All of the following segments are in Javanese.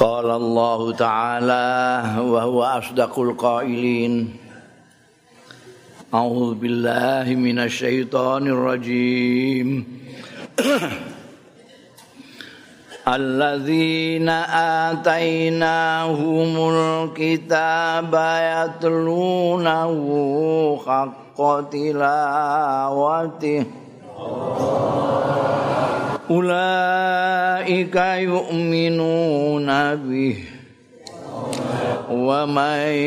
قال الله تعالى وهو أصدق القائلين. أعوذ بالله من الشيطان الرجيم. الذين آتيناهم الكتاب يتلونه حق تلاوته. ulaika yu'minuna bih wa may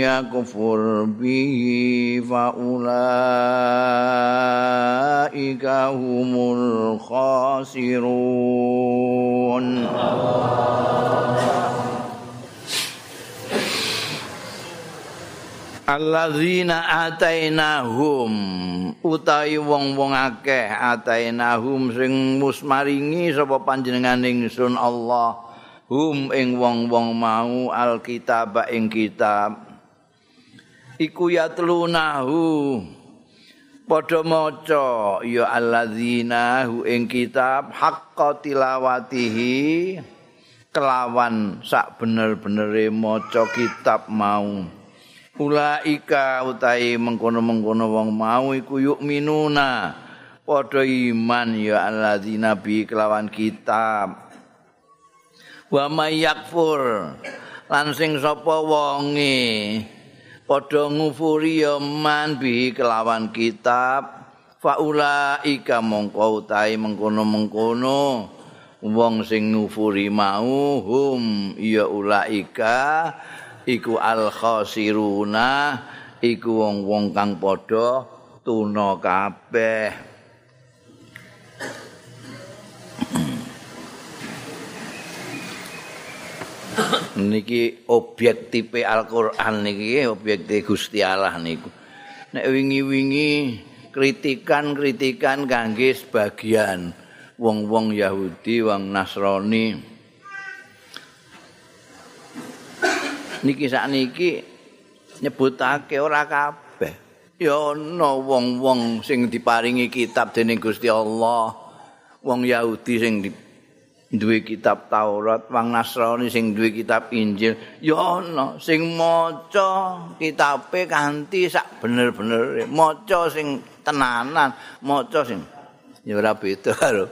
yakfur bihi fa ulaika humul khasirun Allah. Alladzina atainahum utawi wong-wong akeh atainahum sing musmaringi sapa panjenenganing sun Allah. Hum ing wong-wong mau alkitab ing kitab. Iku yatlunahu padha maca ya alladzina hu ing kitab haqqa tilawatihi kelawan sak bener-benere maca kitab mau ulaika utahe mengkono-mengkono wong mau iku yuk minuna padha iman ya alladzina bi kelawan kitab. Wa may yakfur lan sing sapa wonge. Padha ngufuri ya man bi kelawan kitab. Fa ulaika mongko utahe mengkono-mengkono wong sing ngufuri mau hum ya ulaika iku al khasiruna iku wong-wong kang padha tuna kabeh. Niki objektif Al-Qur'an niki objektif Gusti Allah niku. Nek wingi-wingi kritikan-kritikan kangge sebagian wong-wong Yahudi, wong Nasrani niki sakniki nyebutake ora kabeh. Ya ana wong-wong sing diparingi kitab dening Gusti Allah wong Yahudi sing duwe kitab Taurat wong Nasrani sing duwe kitab Injil. Ya ana sing maca kitabe kanthi sak bener-bener maca sing tenanan maca sing ya ora beda karo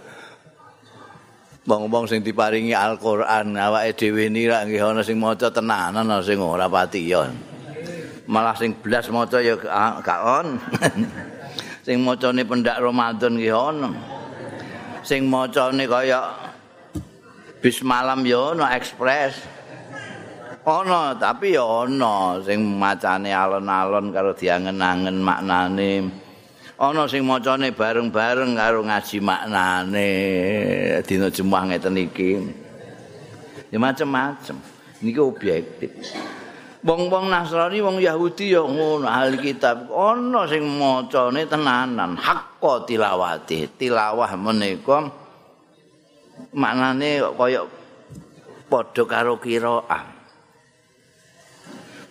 wong-wong sing diparingi Al-Qur'an awake dhewe nira nggih ana sing maca tenanan ana sing ora patiyon. Malah sing blas maca ya gak on. sing macane pendak Ramadan nggih ana. Sing macane kaya bis malam ya ana ekspres. Ana tapi ya ana sing macane alon-alon karo diangen-angen maknane. Ana sing macane bareng-bareng karo ngaji maknane dina Jumat ngeten iki. Ya macam-macam. Niki objektif. Wong-wong Nasrani, wong Yahudi ya ngono ahli kitab. Ana sing macane tenanan, hakka tilawati. Tilawah menika maknane kaya padha karo qiraah.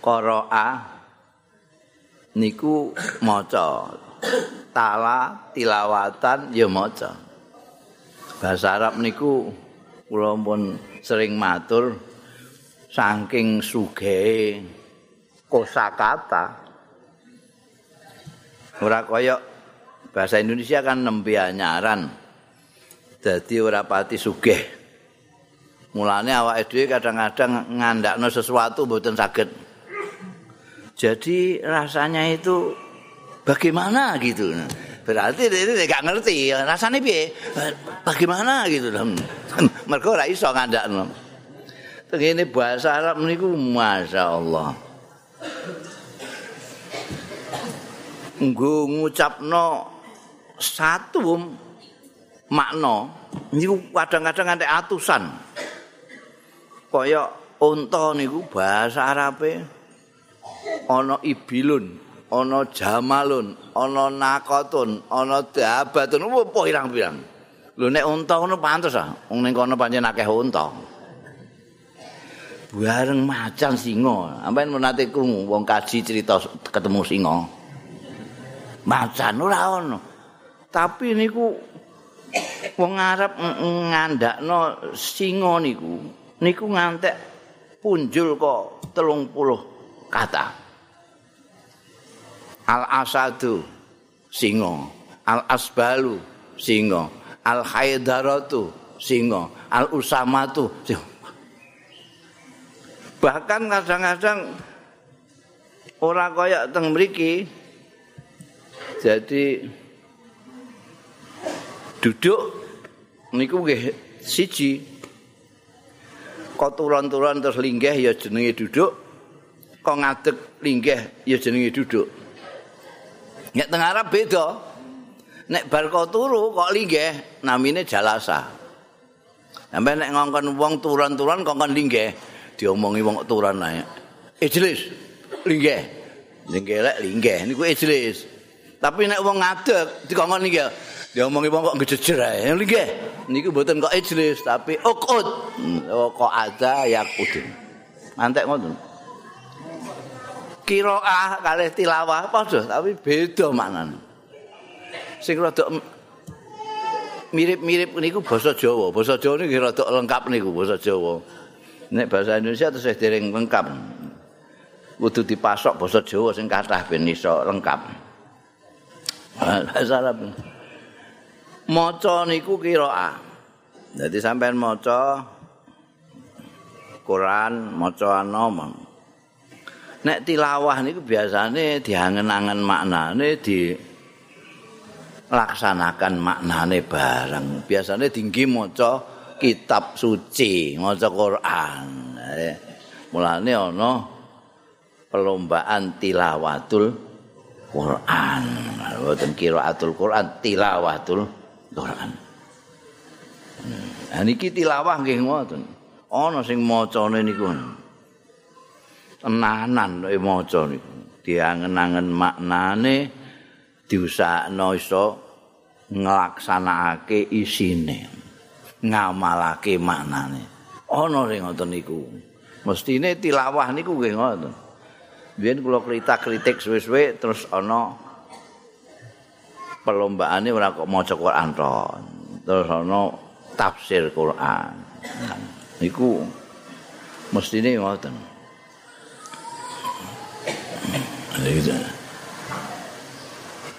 Qiraah niku maca tala tilawatan ya maca. Bahasa Arab niku kula pun sering matur saking sugehe kosakata. Ora kaya bahasa Indonesia kan nembe anyaran. Dadi ora pati sugih. Mulane awake dhewe kadang-kadang ngandakno sesuatu mboten saged. Jadi rasanya itu bagaimana gitu. Berarti dia gak ngerti rasanya piye. Bagaimana gitu. Mereka ora iso ngandakno. Begini bahasa Arab niku Masya Allah. Nggo ngucapno satu makna niku kadang-kadang nganti atusan. Kaya unta niku bahasa Arabe ana ibilun ana jamalun, ana nakotun, ana dabatun, apa pirang-pirang. Lho nek unta ngono pantes ah, wong ning kono pancen akeh unta. Bareng macan singa, sampeyan menate krungu wong kaji cerita ketemu singa. Macan ora ono. Tapi niku wong Arab ngandakno singa niku niku ngantek punjul kok 30 kata al asadu singa. Al asbalu singa. Al haidaratu singa. Al usamatu bahkan kadang-kadang ora kaya teng mriki jadi duduk niku nggih siji. Kok turun-turun terus linggih ya jenenge duduk kok ngadeg linggih ya jenenge duduk nek teng Arab beda nek bar kok turu kok linggih namine jalasa sampe nek ngongkon wong turun-turun kok kon linggih diomongi wong turun ae ijlis linggih linggih linggih niku ijlis tapi nek wong ngadeg dikongkon linggih Dia omongi wong kok ngejejer ae. Nggih. Niku mboten kok ijlis tapi ukut. Oh kok ada ya kudun. Mantek ngoten. Qiraah kalih tilawah padha tapi beda maknane. Sing rada mirip-mirip niku basa Jawa. Basa Jawa niku rada lengkap niku basa Jawa. Nek bahasa Indonesia terus dereng lengkap. Kudu dipasok basa Jawa sing kathah ben iso lengkap. Bahasa Arab. maca niku qiraah. Dadi sampean maca Quran, maca anom. Nek tilawah niku biasane diangen-angen maknane di laksanakan maknane bareng. Biasane tinggi maca kitab suci, maca Quran. Eh, mulane ana perlombaan tilawatul Quran. Boten qiraatul Quran, tilawatul Quran. Nah niki tilawah nggih ngoten. Ana sing macane niku. Tenanan nek maca niku. Diangen-angen maknane diusahakno iso nglaksanakake isine. Ngamalake maknane. Ana sing ngoten niku. Mestine tilawah niku nggih ngoten. Biyen kula kritik-kritik suwe-suwe terus ana perlombaane ora kok maca Quran tok. Terus ana tafsir Quran. Niku mestine ngoten.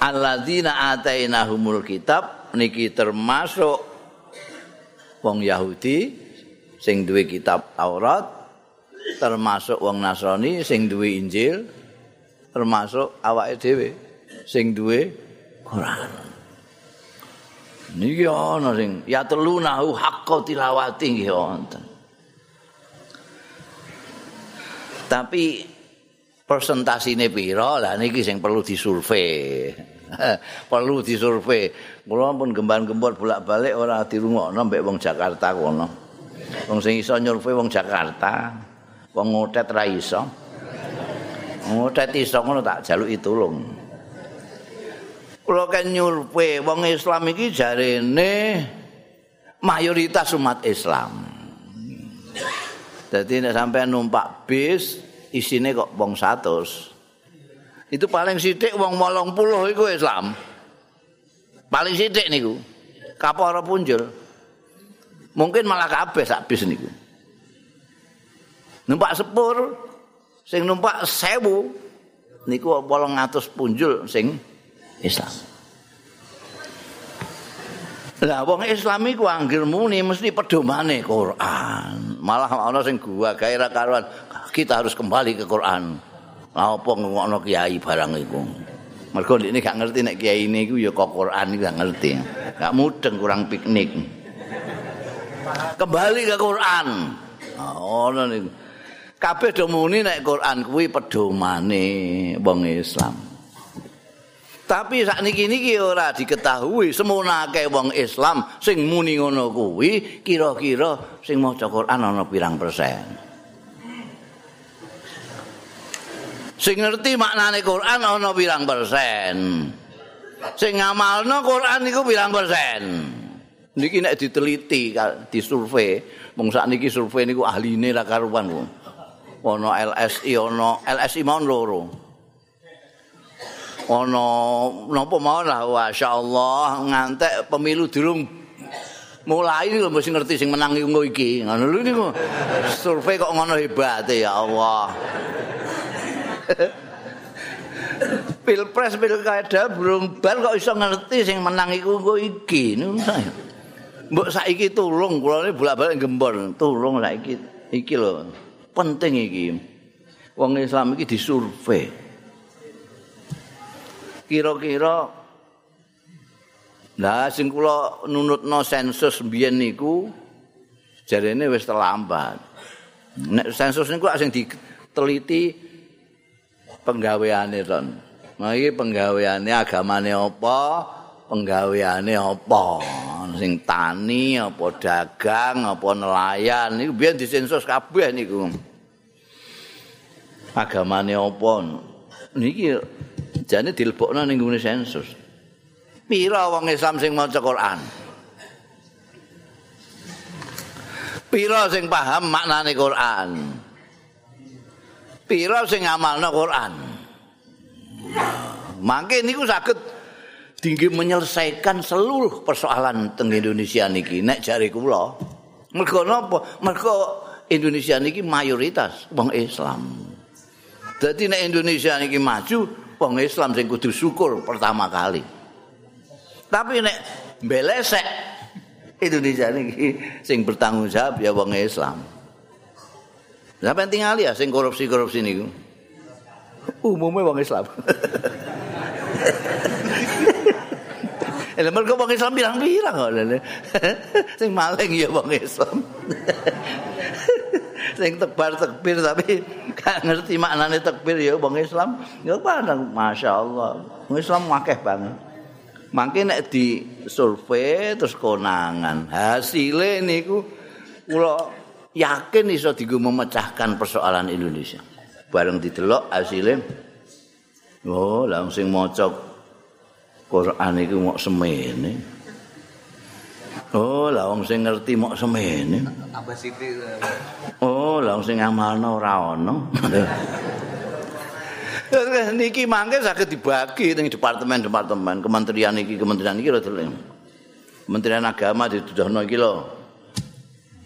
Alladzina atainahumul kitab niki termasuk wong Yahudi sing duwe kitab Taurat, termasuk wong Nasrani sing duwe Injil, termasuk awake dhewe sing duwe Quran. Niki ana sing ya telunahu haqqo tilawati nggih wonten. Tapi persentasine pira lah niki sing perlu disurvei. perlu disurvei. Kula pun gemban-gembor bolak-balik ora dirungokno mbek wong Jakarta kono. Wong sing iso nyurvei wong Jakarta, wong ngotet ra iso. Ngotet iso ngono tak jaluki tulung. Kula kan nyurpe wong Islam iki jarene mayoritas umat Islam. Jadi nek sampai numpak bis isine kok wong 100. Itu paling sithik wong 80 iku Islam. Paling sithik niku. Kaporo punjul. Mungkin malah kabeh sak bis niku. Numpak sepur sing numpak 1000 niku 800 punjul sing Islam. Lah wong Islam iku anggere muni mesti pedomane Quran. Malah ana sing gua gawe ra karuan. Kita harus kembali ke Quran. Lah apa ngono kiai barang iku. Mergo ini gak ngerti nek kiai ini iku ya kok Quran iki gak ngerti. Gak mudeng kurang piknik. Kembali ke Quran. Oh, ngono niku. Kabeh do muni nek Quran kuwi pedomane wong Islam. Tapi sak niki niki ora diketahui semono akeh wong Islam sing muni ngono kuwi kira-kira sing maca Quran ana pirang persen. Sing ngerti maknane Quran ana pirang persen. Sing ngamalno Quran niku pirang persen. Niki nek diteliti disurvei, mung sak niki survei niku ahline ra karuan. Ono LSI ono LSI mau loro. ana napa mawon lah masyaallah ngantek pemilu durung mulai niku mesti ngerti sing menang iku iki. Ngono lho niku. Survei kok ngono hebate ya Allah. Pilpres pilkada burung bal kok iso ngerti sing menang iku engko iki. Mbok saiki tulung kula ini bolak-balik gembor. Tulung saiki iki lho. Penting iki. Wong Islam iki disurvei. Kira-kira Lah sing kula nunutno sensus mbiyen niku jarene wis terlambat. Nek sensus niku sing diteliti penggaweane ton. Nah iki penggaweane agamane apa? Penggaweane apa? Sing tani apa dagang apa nelayan niku biyen disensus kabeh niku. Agamane apa? Niki jane dilebokno ning sensus. Pira wong Islam sing maca Quran? Pira sing paham maknane Quran? Pira sing ngamalno Quran? Mangke niku saged tinggi menyelesaikan seluruh persoalan teng Indonesia niki nek jare kula. Mergo napa? Mergo Indonesia niki mayoritas wong Islam. Dadi nek Indonesia niki maju, wong Islam sing kudu syukur pertama kali. Tapi nek belesek Indonesia ini sing bertanggung jawab ya wong Islam. Sampai tinggal ya sing korupsi-korupsi niku. Umumnya wong Islam. Lah mergo wong Islam bilang-bilang kok. Sing maling ya wong Islam. Sing tebar-tekbir tapi gak ngerti maknane tekbir ya wong Islam. Ya padang masyaallah. Wong Islam akeh banget. Mangke nek di survei terus konangan. Hasilnya niku kula yakin iso digo memecahkan persoalan Indonesia. Bareng didelok hasilnya Oh, langsung maca Quran iku mok semene. Oh, lah wong sing ngerti mok semene. Tambah sithik. Oh, lah sing ngamalno ora ono. niki mangke saged dibagi ning departemen-departemen kementerian iki kementerian iki lho Kementerian Agama dituduhno iki lho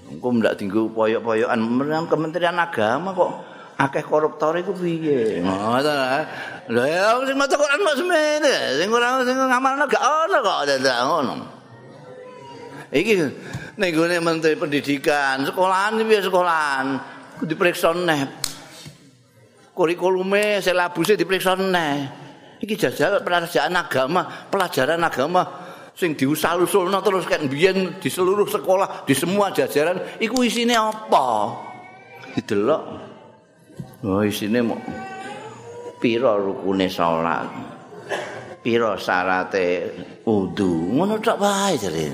engko ndak dinggo poyok-poyokan. Kementerian agama kok akeh koruptor iku piye? Ngoten lho ya sing maca Quran kok semene sing ora sing ngamalno gak ono kok ngono. Iki ning menteri pendidikan sekolahan piye sekolahan? Diperiksa neh. Kurikulume selabuse diperiksa neh. Iki jajal pelajaran agama, pelajaran agama sing diusul-usulno terus kan biyen di seluruh sekolah, di semua jajaran iku isine apa? Didelok. Oh, isine mau pira rukune salat. Pira syarate wudu. Ngono tok wae jare.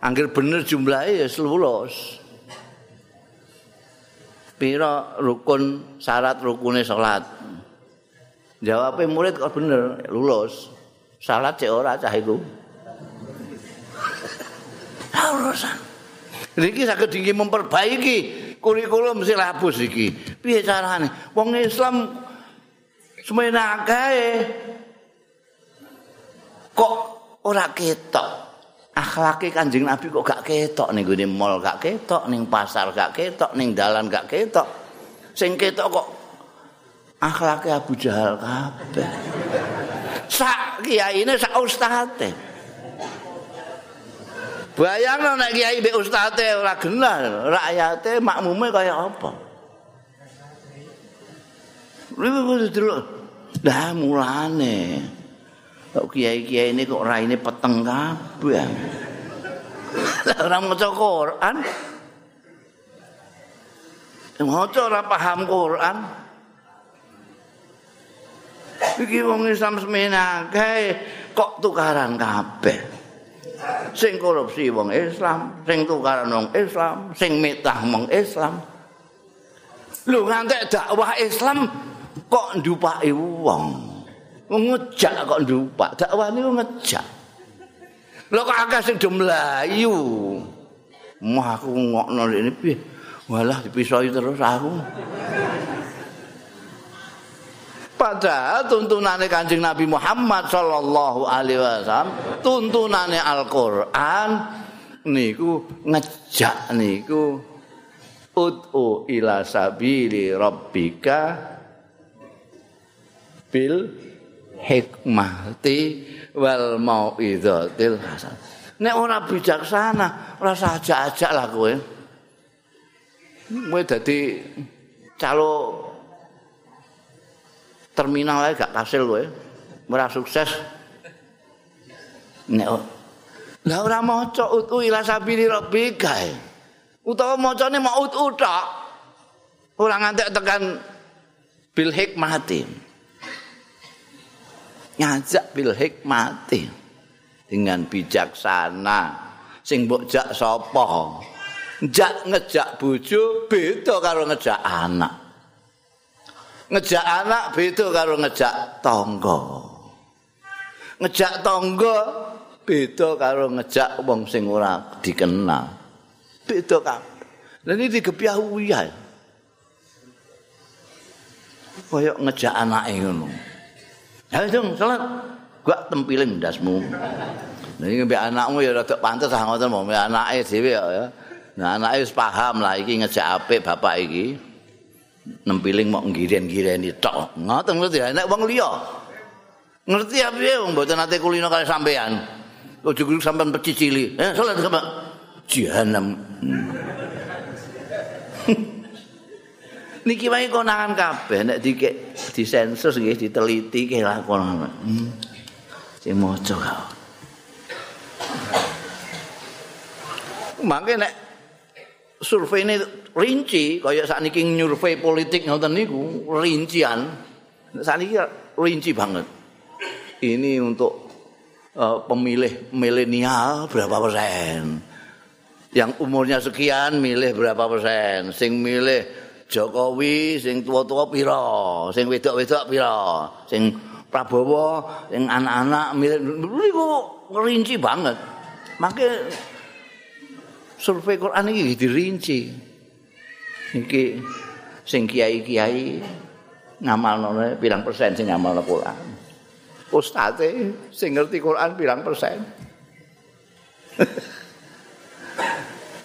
Angger bener jumlahe ya 10. pira rukun syarat rukune salat jawabe murid kok bener lulus salat cek ora cah iku urusan iki saged dingin memperbaiki kurikulum silabus iki. Piye carane? Wong Islam semena kok ora ketok? Akhlake Kanjeng Nabi kok gak ketok ning gone mall gak ketok ning pasar gak ketok ning dalan gak ketok. Sing ketok kok akhlake Abu Jahal kabeh. Sak kiyaine sak ustate bayangno nek kiai mbek ustate ora genah rakyate makmume kaya apa Lha kok Lah mulane kok kiai-kiai ini kok raine peteng kabeh. Lah ora maca Quran. Maca ora paham Quran. Iki wong Islam semenake kok tukaran kabeh. Sing korupsi wong Islam, sing tukaran wong Islam, sing mitah wong Islam. Lho ngantek dakwah Islam kok ndupake wong. ngejak kok ndupak. Dakwah niku ngejak. Lho kok akeh sing do mlayu? Mah aku ngokno ini piye? Walah dipisoi terus aku padahal tuntunane Kanjeng Nabi Muhammad sallallahu alaihi wasallam tuntunane Al-Qur'an niku ngejak niku ud'u ila sabili rabbika bil hikmati wal mau'izatil hasan nek ora bijaksana ora ajak-ajak lah kowe. Kowe dadi calo terminal gak kasil kowe. Ora sukses. Nek lah ora maca utu ila sabili rabbika utawa macane mau utu tok ora ngantek tekan bil hikmati. Ngajak bil hikmati. Dengan bijaksana. Sing mbok jak sapa? Jak ngejak bojo beda karo ngejak anak ngejak anak beda karo ngejak tangga ngejak tangga beda karo ngejak wong sing ora dikenal beda kabeh lan iki digebyah uyah kaya ngejak anake ngono Ayo dong, salat. Gua tempiling ndasmu. Nah, ini mbak anakmu ya rada pantes ah ngoten mbak anake dhewe ya. Nah, anake wis paham lah iki ngejak apik bapak iki. Nempiling mau ngiren-ngireni tok. Ngoten ngerti ya, nek wong liya. Ngerti ya wong mboten nate kulino kali sampean. Ojo sampean pecicili. Eh, salat sama jahanam. niki wae konangan kabeh nek dikek disensus nggih diteliti ke lakon. Hmm. Sing maca kok. Mangke nek survei rinci kaya sakniki nyurvei politik ngoten niku rincian. Sakniki rinci banget. Ini untuk uh, pemilih milenial berapa persen? Yang umurnya sekian milih berapa persen? Sing milih Jokowi sing tua-tua pira, sing wedok-wedok pira, sing Prabowo, sing anak-anak milih niku ngerinci banget. Maka survei Quran iki dirinci. Iki sing kiai-kiai ngamalno pirang persen sing ngamalno Quran. Ustate sing ngerti Quran pirang persen.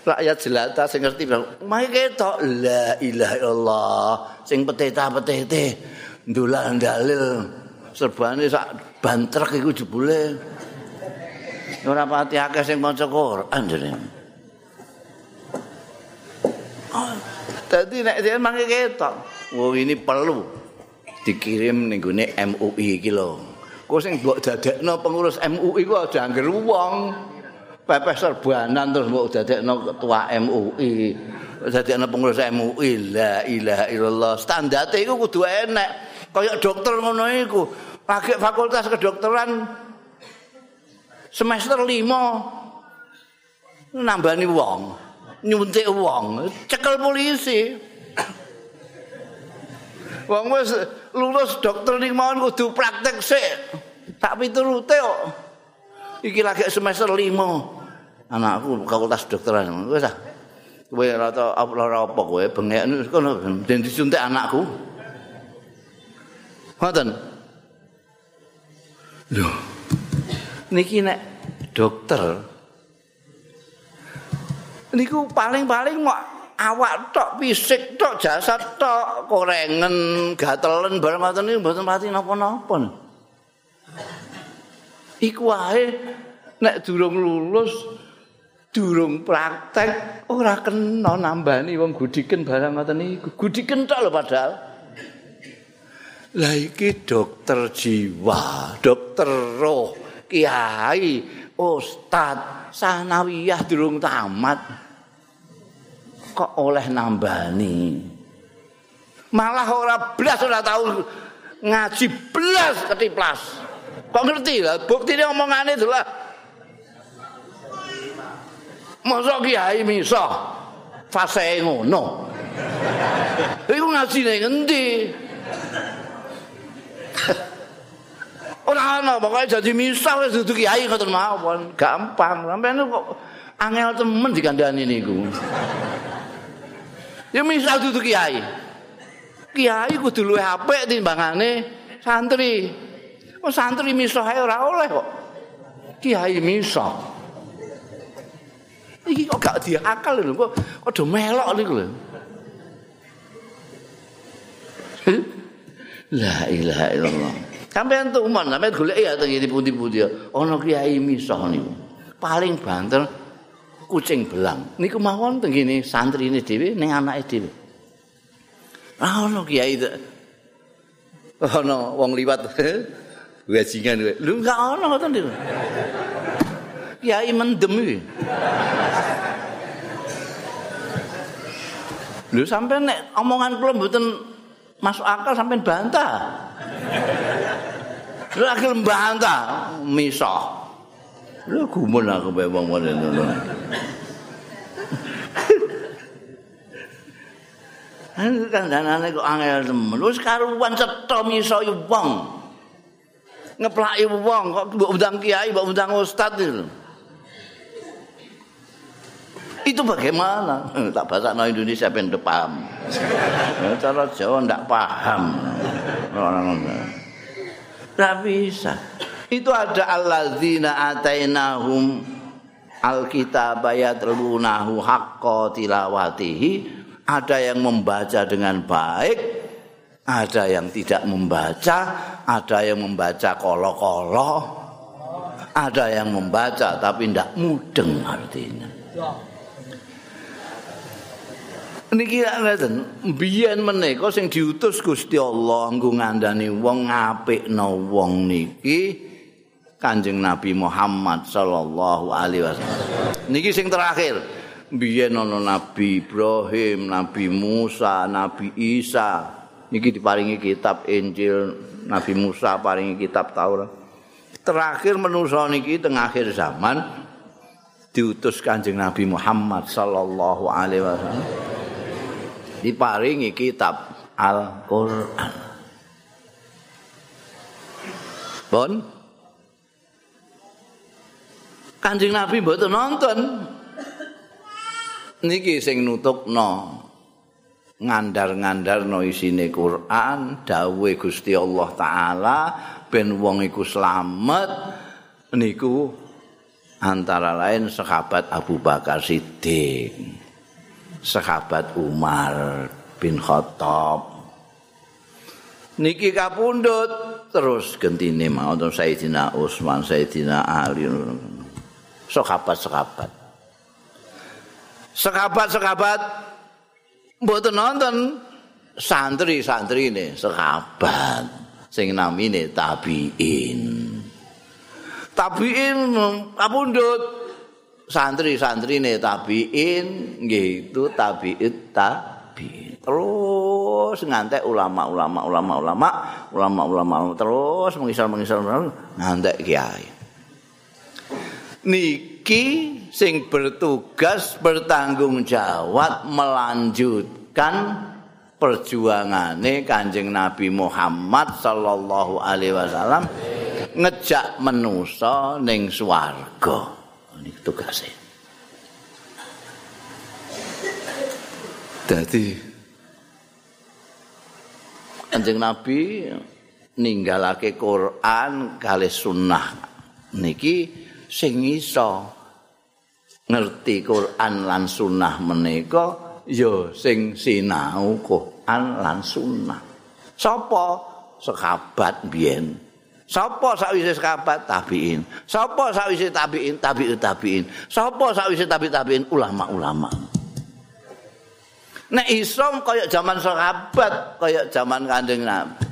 rakyat jelata sing ngerti bang mae ketok la ilaha illallah sing peteta-petete ndulak dalil serbane sak bantrek iku jebule ora pati akeh sing maca Quran Tadi nek dia mangke ketok. Oh ini perlu dikirim ning gone MUI iki lho. Kok sing mbok dadekno pengurus MUI ku aja angger wong. pepes serbanan terus mbok dadekno ketua MUI dadekno pengurus MUI la ilaha illallah. Standarte iku kudu enek. Kaya dokter ngono iku. Pakai fakultas kedokteran semester 5 nambani wong nyuntik wong. Cekel polisi. Wong wis lulus dokter ning mau kudu praktek sik. Tak piturute kok. Iki lagi semester 5 anakku fakultas dokteran. Wis ah. Kowe rata apa kowe bengek. Kono den disuntik anakku. Ngoten. Lho. Niki nek dokter niku paling-paling mau awak tok fisik tok jasad tok korengen gatelen barang ngoten niku mboten pati napa-napa iku wae nek durung lulus durung praktek ora kena nambani wong gudiken barang ngoten niku. Gudiken tok lho padahal. Lah iki dokter jiwa, dokter roh, kiai, ustad, sanawiyah durung tamat. Kok oleh nambani? Malah ora blas ora tahu ngaji blas ketiplas. Kok ngerti lah, buktine omongane itulah Masa kiai misah fase ngono. Iku ngaji ning endi? Ora ana pokoke dadi misah wis dudu kiai ngoten mawon. Gampang. Sampeyan kok angel temen dikandani niku. Ya misah dudu kiai. Kiai kudu luwih apik timbangane santri. Oh santri misah ora oleh kok. Kiai misah. Iki kok gak diakal lho, kok padha melok niku lho. La ilaha illallah. Sampeyan tuman, sampeyan goleki ya teng pundi-pundi ana kiai misah niku. Paling banter kucing belang. Niku mawon teng ngene santrine dhewe ning anake dhewe. Ah ono kiai ono wong liwat wajingan kowe. Lho enggak ono ngoten niku. Kiai mendem iki. Lho sampeyan nek omongan kula mboten masuk akal sampean bantah. Lu akil bantah misah. Lu gumun aku bae wong ngono. Kan kandhanane kok angel temen. Wis karuan cetha miso wong. Ngeplaki wong kok mbok undang kiai, mbok undang ustaz itu. Itu bagaimana? Tak bahasa no Indonesia ben paham. Cara Jawa ndak paham. Orang-orang. Tidak bisa. Itu ada alladzina atainahum alkitab yatlunahu haqqa tilawatihi. Ada yang membaca dengan baik, ada yang tidak membaca, ada yang membaca kolo-kolo, ada yang membaca tapi tidak mudeng artinya. Niki ngeten biyen menika sing diutus Gusti Allah nggo ngandani wong ngapikno wong niki Kanjeng Nabi Muhammad sallallahu alaihi wasallam. Niki sing terakhir biyen ana Nabi Ibrahim Nabi Musa Nabi Isa. Niki diparingi kitab Injil Nabi Musa paringi kitab Taurat. Terakhir manusa niki teng akhir zaman diutus Kanjeng Nabi Muhammad sallallahu alaihi wasallam diparingi kitab Al-Qur'an. Bon. Kanjeng Nabi mboten nonton. Niki sing nutukno ngandar-ngandarno isine Quran, dawuhe Gusti Allah taala ben wong iku slamet niku antara lain sahabat Abu Bakar Siddiq. Sahabat Umar bin Khattab. Niki kapundhut terus gentine mau Sayyidina Utsman Sayyidina Ali. Sahabat-sahabat. Sahabat-sahabat mboten nonton. Santri-santri ini sahabat sing namine tabiin. Tabiin kapundhut santri-santri ne tabiin nggih itu tabiit tabiin terus ngantek ulama-ulama ulama-ulama ulama-ulama terus mengisal-mengisal ngantek kiai. Niki sing bertugas bertanggung jawab melanjutkan perjuangane Kanjeng Nabi Muhammad sallallahu alaihi wasallam ngejak menusa ning swarga ini tugasnya. Jadi Kanjeng Nabi ninggalake Quran kali sunnah niki sing iso ngerti Quran lan sunnah menika ya sing sinau Quran lan sunnah. Sapa sahabat biyen Sapa sakwise sahabat tabiin? Sapa sakwise tabiin? Tabiut tabiin. Sapa tabi tabiin? Ulama-ulama. Nek iso kaya zaman sahabat, kaya zaman Kanjeng Nabi.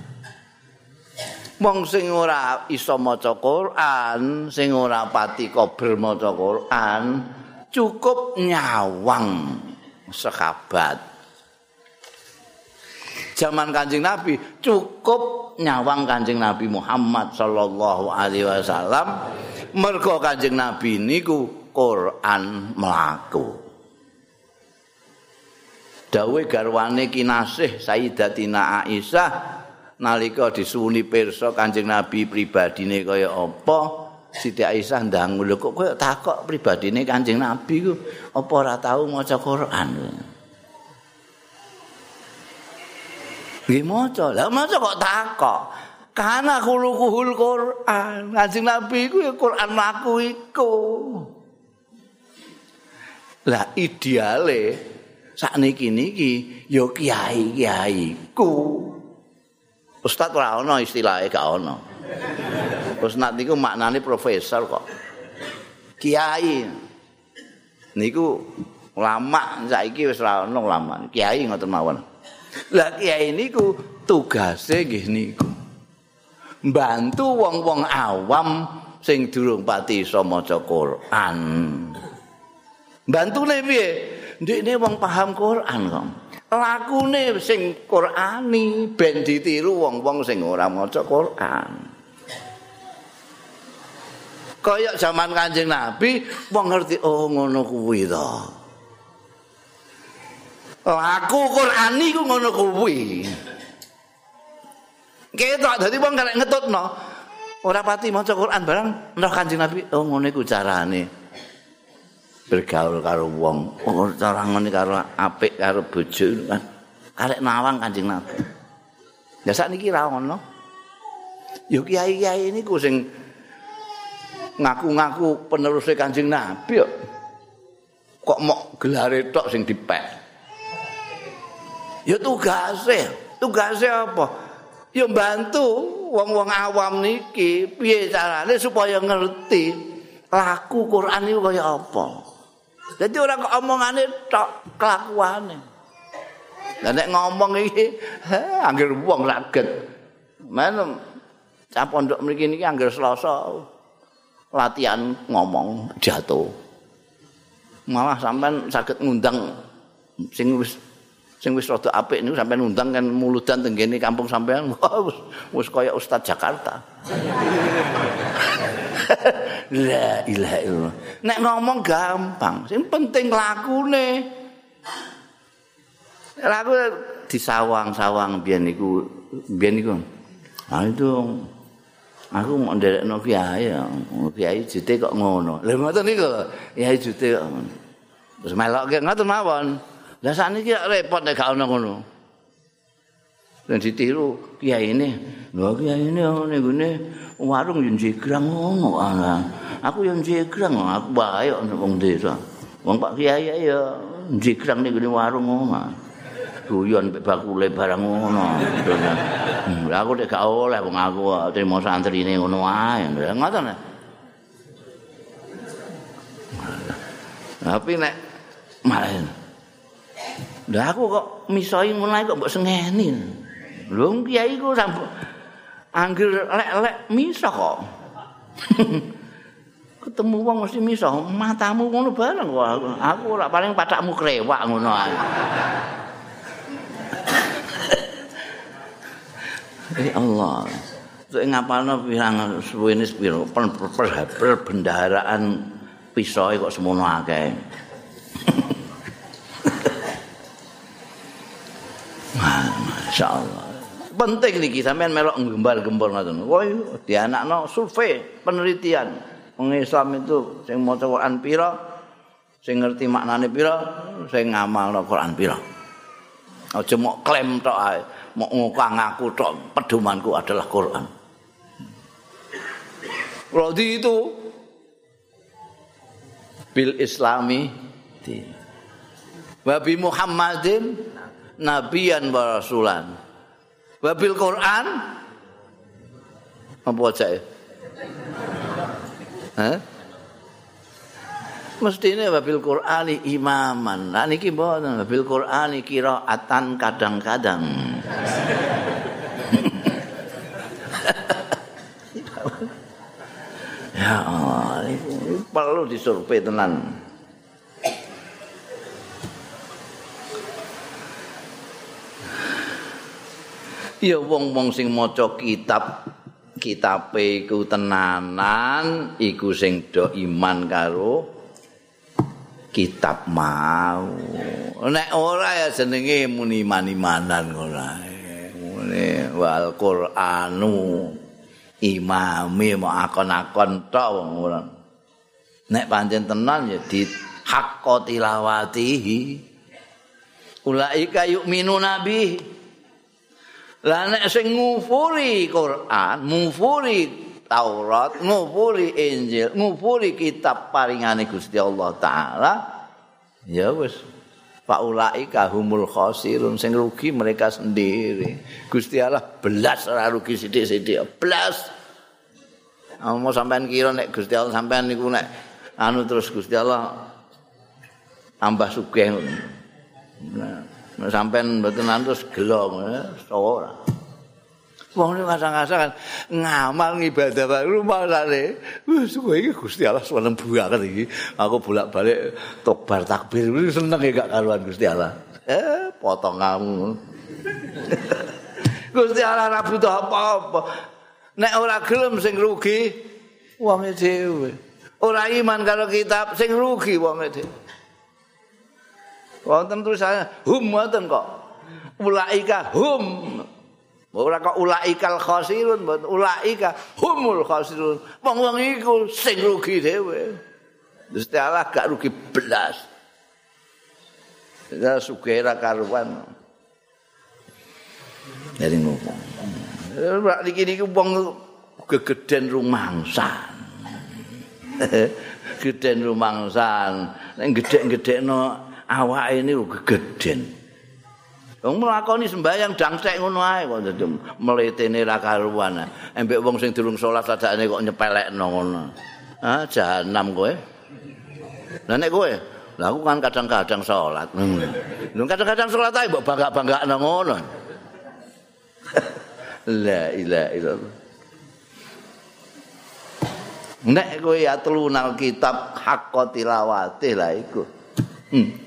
Wong sing ora iso maca Quran, sing ora pati kobel maca Quran, cukup nyawang sahabat. Zaman Kanjeng Nabi cukup nyawang Kanjeng Nabi Muhammad sallallahu alaihi wasallam. Mergo Kanjeng Nabi niku Quran mlaku. Dawe garwane kinasih Sayyidatina Aisyah nalika disuwuni pirsa Kanjeng Nabi pribadine kaya apa? Siti Aisyah ndang lho kok koyo takok pribadine Kanjeng Nabi ku? Apa ora tau maca Quran Nggih maca. Lah maca kok takok. Kana khuluquhul Quran. Kanjeng Nabi iku ya Quran laku iku. Lah ideale sakniki niki ya kiai-kiai ku. Ustaz ora ana istilahnya gak ana. Ustaz niku maknane profesor kok. Kiai. Niku ulama saiki wis ora ana ulama. Kiai ngoten mawon. Lah kiai niku tugase nggih niku. Bantu wong-wong awam sing durung pati iso maca Quran. Bantune piye? Ndekne wong paham Quran kok. Lakune sing Qurani ben ditiru wong-wong sing ora maca Quran. Kaya zaman Kanjeng Nabi wong ngerti oh ngono kuwi to. Laku Qurani ku ngono kuwi. Ketok dadi wong karek ngetutno. Ora pati maca Quran barang nang Kanjeng Nabi oh ngono iku carane. bergaul karo wong oh, cara ngene karo apik karo bojo kan arek nawang kanjeng nabi ya sakniki ra ono yo kiai-kiai niku sing ngaku-ngaku penerus kanjeng nabi kok mok gelare tok sing dipek ya tugase tugase apa ya bantu wong-wong awam niki piye carane supaya ngerti laku Quran itu kaya apa Jadi orang omongane tok kelakuane. Lah nek ngomong iki anggere wong raget. Men cah pondok mriki niki anggere Selasa latihan ngomong jatuh. Malah sampean saged ngundang sing wis sing wis rada apik niku sampean ngundang kan muludan tenggene kampung sampean wis wis kaya Ustaz Jakarta. La ilaha illallah. Nek ngomong gampang, sing penting lakune. Laku disawang-sawang biyen niku, biyen niku. Ah itu aku mau nderekno kiai, kiai jute kok ngono. Lha ngoten niku, kiai jute kok. Terus melokke ngoten mawon. Lah sakniki repot nek gak ono ngono. Dan ditiru kiai ini, lho kiai ini ngene warung yo jegrang ngono aku yo jegrang aku bae ana wong desa. Wong Pak Kiai ya jegrang ning warung ngono guyon mek bakule barang ngono. Hmm, aku nek gak oleh wong aku trimo santrine ngono wae ngoten tapi nek main Lah aku kok misoi ngono kok mbok sengeni. Lho kiai ku sampun Angger lek-lek misah kok. Ketemu wong mesti misah, matamu ngono bareng kok. Aku ora paling patakmu krewak ngono ae. Eh Allah. Sik ngapalno pirang suwene piro perbendaharaan pisau kok semono akeh. Masya Allah. penting niki sampean melok gembal-gembol ngoten. Woi, dianakno survei penelitian. Wong Islam itu sing maca Quran pira, sing ngerti maknane pira, sing ngamalno Quran pira. Aja mok klaim tok ae, mok ngaku tok pedomanku adalah Quran. Rodi itu bil islami di Wabi Muhammadin nabiyan wa rasulan. Wabil Quran apa aja? Hah? Mestine wabil Qur'ani imaman. Lah niki mboten wabil Qur'ani qiraatan kadang-kadang. ya Allah, ini perlu disurvei tenan. Ya wong-wong sing maca kitab kitabe iku tenanan iku sing do iman karo kitab mau. Nek ora ya jenenge muni iman-imanan ngono ae. Wal qur'anu imami mau akon-akon tok wong ora. Nek pancen tenan ya di hakko tilawatihi. Ulaika yu'minu nabi Lah nek sing ngufuri Quran, ngufuri Taurat, ngufuri Injil, ngufuri kitab paringane Gusti Allah taala, Ya wis. Faulai kahumul khosirun sing rugi mereka sendiri. Gusti Allah belas ora rugi sithik-sithik. Belas. Mau sampean kira nek Gusti Allah sampean niku nek anu terus Gusti Allah tambah sugih. Nah, sampean mboten terus gelo ora. Wong kadang-kadang kan ngamal ibadah wae rumah. Wis kowe iki Gusti Allah seneng banget iki. Aku bolak-balik tobar takbir seneng ya gak karuan Gusti Allah. Eh, potong kamu. Gusti Allah ora butuh apa-apa. Nek ora gelem sing rugi wong dhewe. Ora iman karo kitab sing rugi wong dhewe. Wonten tulisannya hum wonten kok. Ulaika hum Ora kok ulaikal khasirun, ulaika humul khasirun. Wong-wong iku sing rugi dhewe. Gusti Allah gak rugi belas. Ya sugera karuan. Jadi ngomong. Ora iki niki wong gegeden rumangsan. Gegeden rumangsan. Nek gedhe-gedhekno awake niku gegeden. Wong nglakoni sembahyang dangsek ngono ae kok dadi mletene ra karuan. Embek wong sing durung salat sadane kok nyepelekno ngono. Ah jahanam kowe. Lah nek kowe, lah aku kan kadang-kadang salat. Lho kadang-kadang salat ae mbok bangga-banggakno ngono. La ilaha illallah. Nek kowe ya telunal kitab hak tilawate lah iku. Hmm.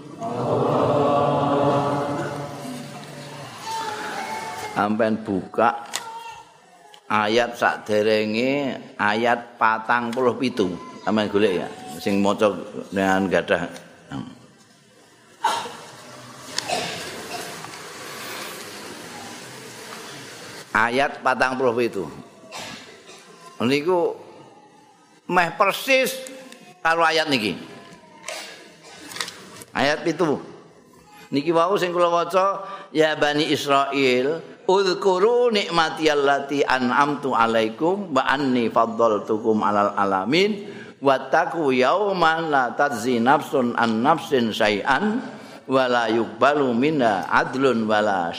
Sampai buka ayat sak derenge ayat patang puluh pitu. Sampai golek ya sing maca dengan gadah. Ayat patang puluh pitu. Niku meh persis karo ayat niki ayat itu niki wau sing kula waca ya bani Israil udhkuru nikmati allati an'amtu alaikum wa anni faddaltukum alal alamin wattaqu yauman la tajzi nafsun an nafsin syai'an wa la yuqbalu minna adlun wala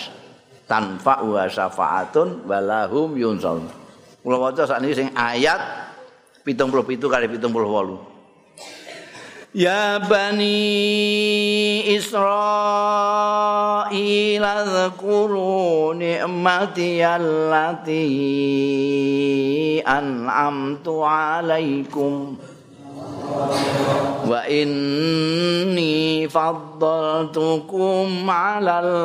tanfa'u syafa'atun wa lahum yunsal kula waca sakniki sing ayat 77 kali 78 Ya bani Israel Adhkuru ni'mati allati an'amtu alaikum Wa inni faddaltukum alal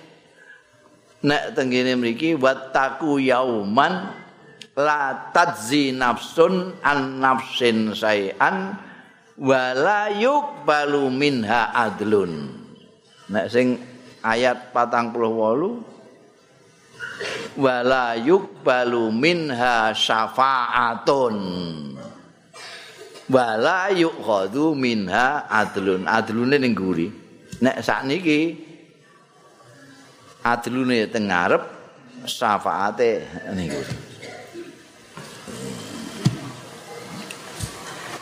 nek tenggene mriki wattaku yauman la tadzi nafsun an nafsin sayan wala yuqbalu minha adlun. Nek sing ayat 48 wala yuqbalu minha syafa'atun. Wala yuqadu minha adlun. Adlune ning guri. Nek sakniki adlune teng ngarep syafaate niku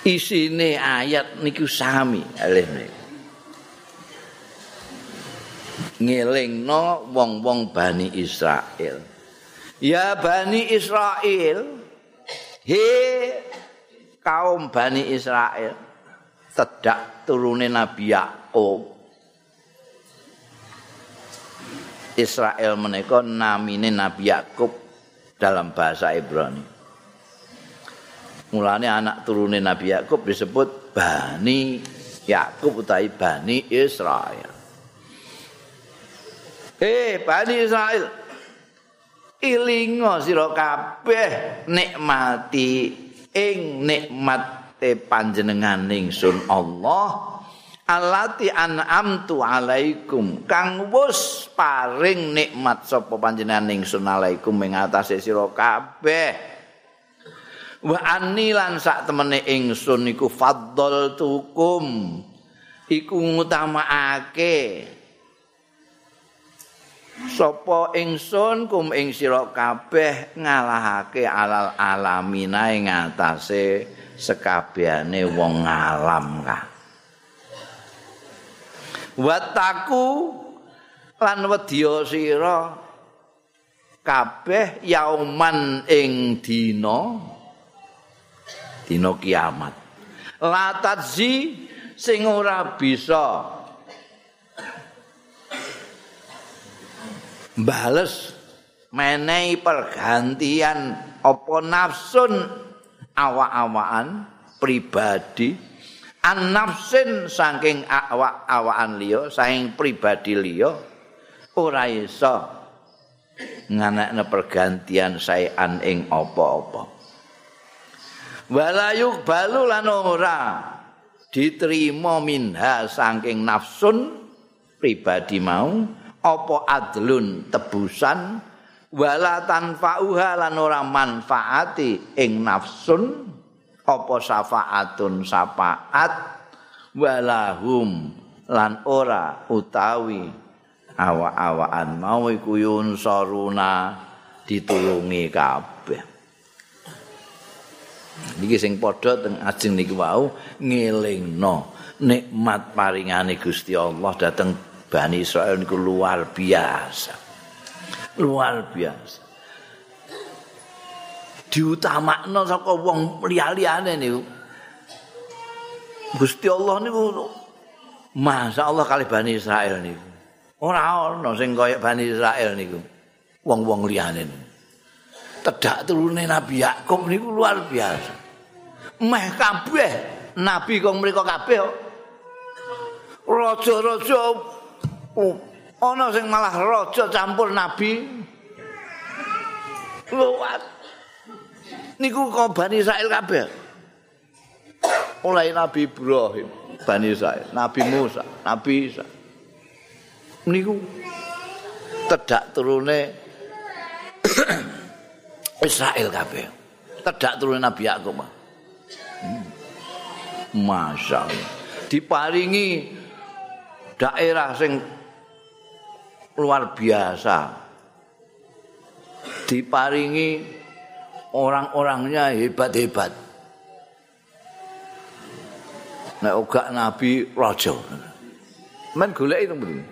isine ayat niku sami alih ngelingno wong-wong Bani Israel. Ya Bani Israel, he kaum Bani Israel, tedak turune Nabi Yakub. Israel menika namine Nabi Yakub dalam bahasa Ibrani. Mulane anak turune Nabi Yakub disebut Bani Yakub utawi Bani Israel. Eh Bani Israel ilinga sira kabeh nikmati ing nikmate panjenengan ingsun Allah alati an'amtu alaikum. Kang wis paring nikmat sapa panjenengan ingsun alaikum ing atase sira kabeh. Wa anni lan sak temene ingsun iku faddal tukum iku ngutamaake sapa ingsun kum ing sira kabeh ngalahake alal alamina ing atase sekabehane wong alam ka wataku lan wedya sira kabeh yauman ing dina dina kiamat. Latadzi sing ora bisa bales menehi pergantian apa nafsun awak-awakan pribadi an nafsin saking awak-awakan liya saking pribadi liya ora iso nganakne pergantian saean ing apa-apa. Walayuk balu lan ora diterima minha saking nafsun pribadi mau apa adlun tebusan wala tanfa'uha lan ora manfaati ing nafsun apa syafaatun syafaat walahum lan ora utawi awa-awaan mau iku yunsaruna ditulungi kabeh niki sing padha teng ajeng niki wau ngelingno nikmat paringane Gusti Allah dateng Bani Israel niku luar biasa. Luar biasa. Diutamakno saka wong liya-liyane niku. Gusti Allah niku Masya Allah kali Bani Israel niku. Ora ana sing kaya Bani Israel niku. Wong-wong liyane. Tedak turune Nabi Yakub niku luar biasa. Meh kabeh nabi kok mriku kabeh raja-raja ana sing malah raja campur nabi. Luwat. Niku kok Bani Israil kabeh. Mulai Nabi Ibrahim, Bani Israil, Nabi Musa, Nabi Isa. Niku tedak turune Israel kabeh. Tedak turune Nabi Yakub. Hmm. Masya Allah. Diparingi daerah sing luar biasa diparingi orang-orangnya hebat-hebat nek uga nabi raja men golek itu mrene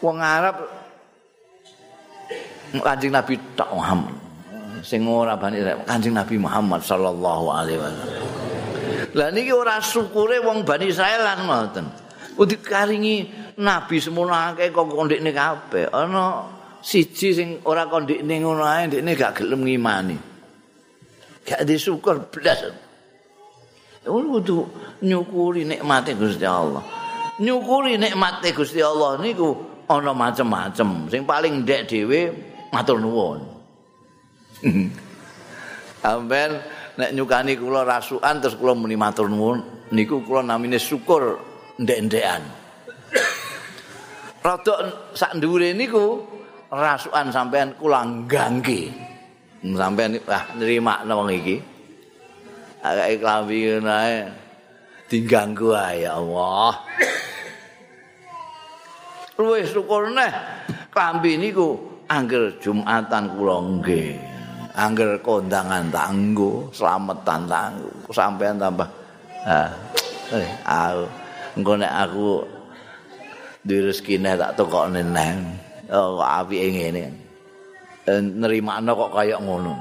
wong Arab Kanjeng Nabi tak Muhammad sing ora bani Kanjeng Nabi Muhammad sallallahu alaihi wasallam. Lah niki ora syukure wong Bani Israil lan ngoten. Udik karingi nabi semono akeh kok kondekne kabeh. Ana siji sing ora kondekne ngono ae ndekne gak gelem ngimani. Gak disyukur blas. Ono kudu nyukuri nikmate Gusti Allah. Nyukuri nikmate Gusti Allah niku ana macem-macem. Sing paling ndek dhewe matur nuwun. Amben nek nyukani kula rasukan terus kula muni matur nuwun niku kula namine syukur ndek-ndekan. Rodok sak dhuwure niku rasukan sampean kula gangge. Sampean ah nrima wong iki. Agak klambi ngono ae. Diganggu ae ya Allah. Luwih syukur neh klambi niku angger Jumatan kula nggih. Angger kondangan tanggo, slametan tanggo, sampean tambah. Ah, eh, aku nek aku duwe rezeki tak tokokne nang. Oh, apike ngene. Eh, Nerimakno kok kaya ngono.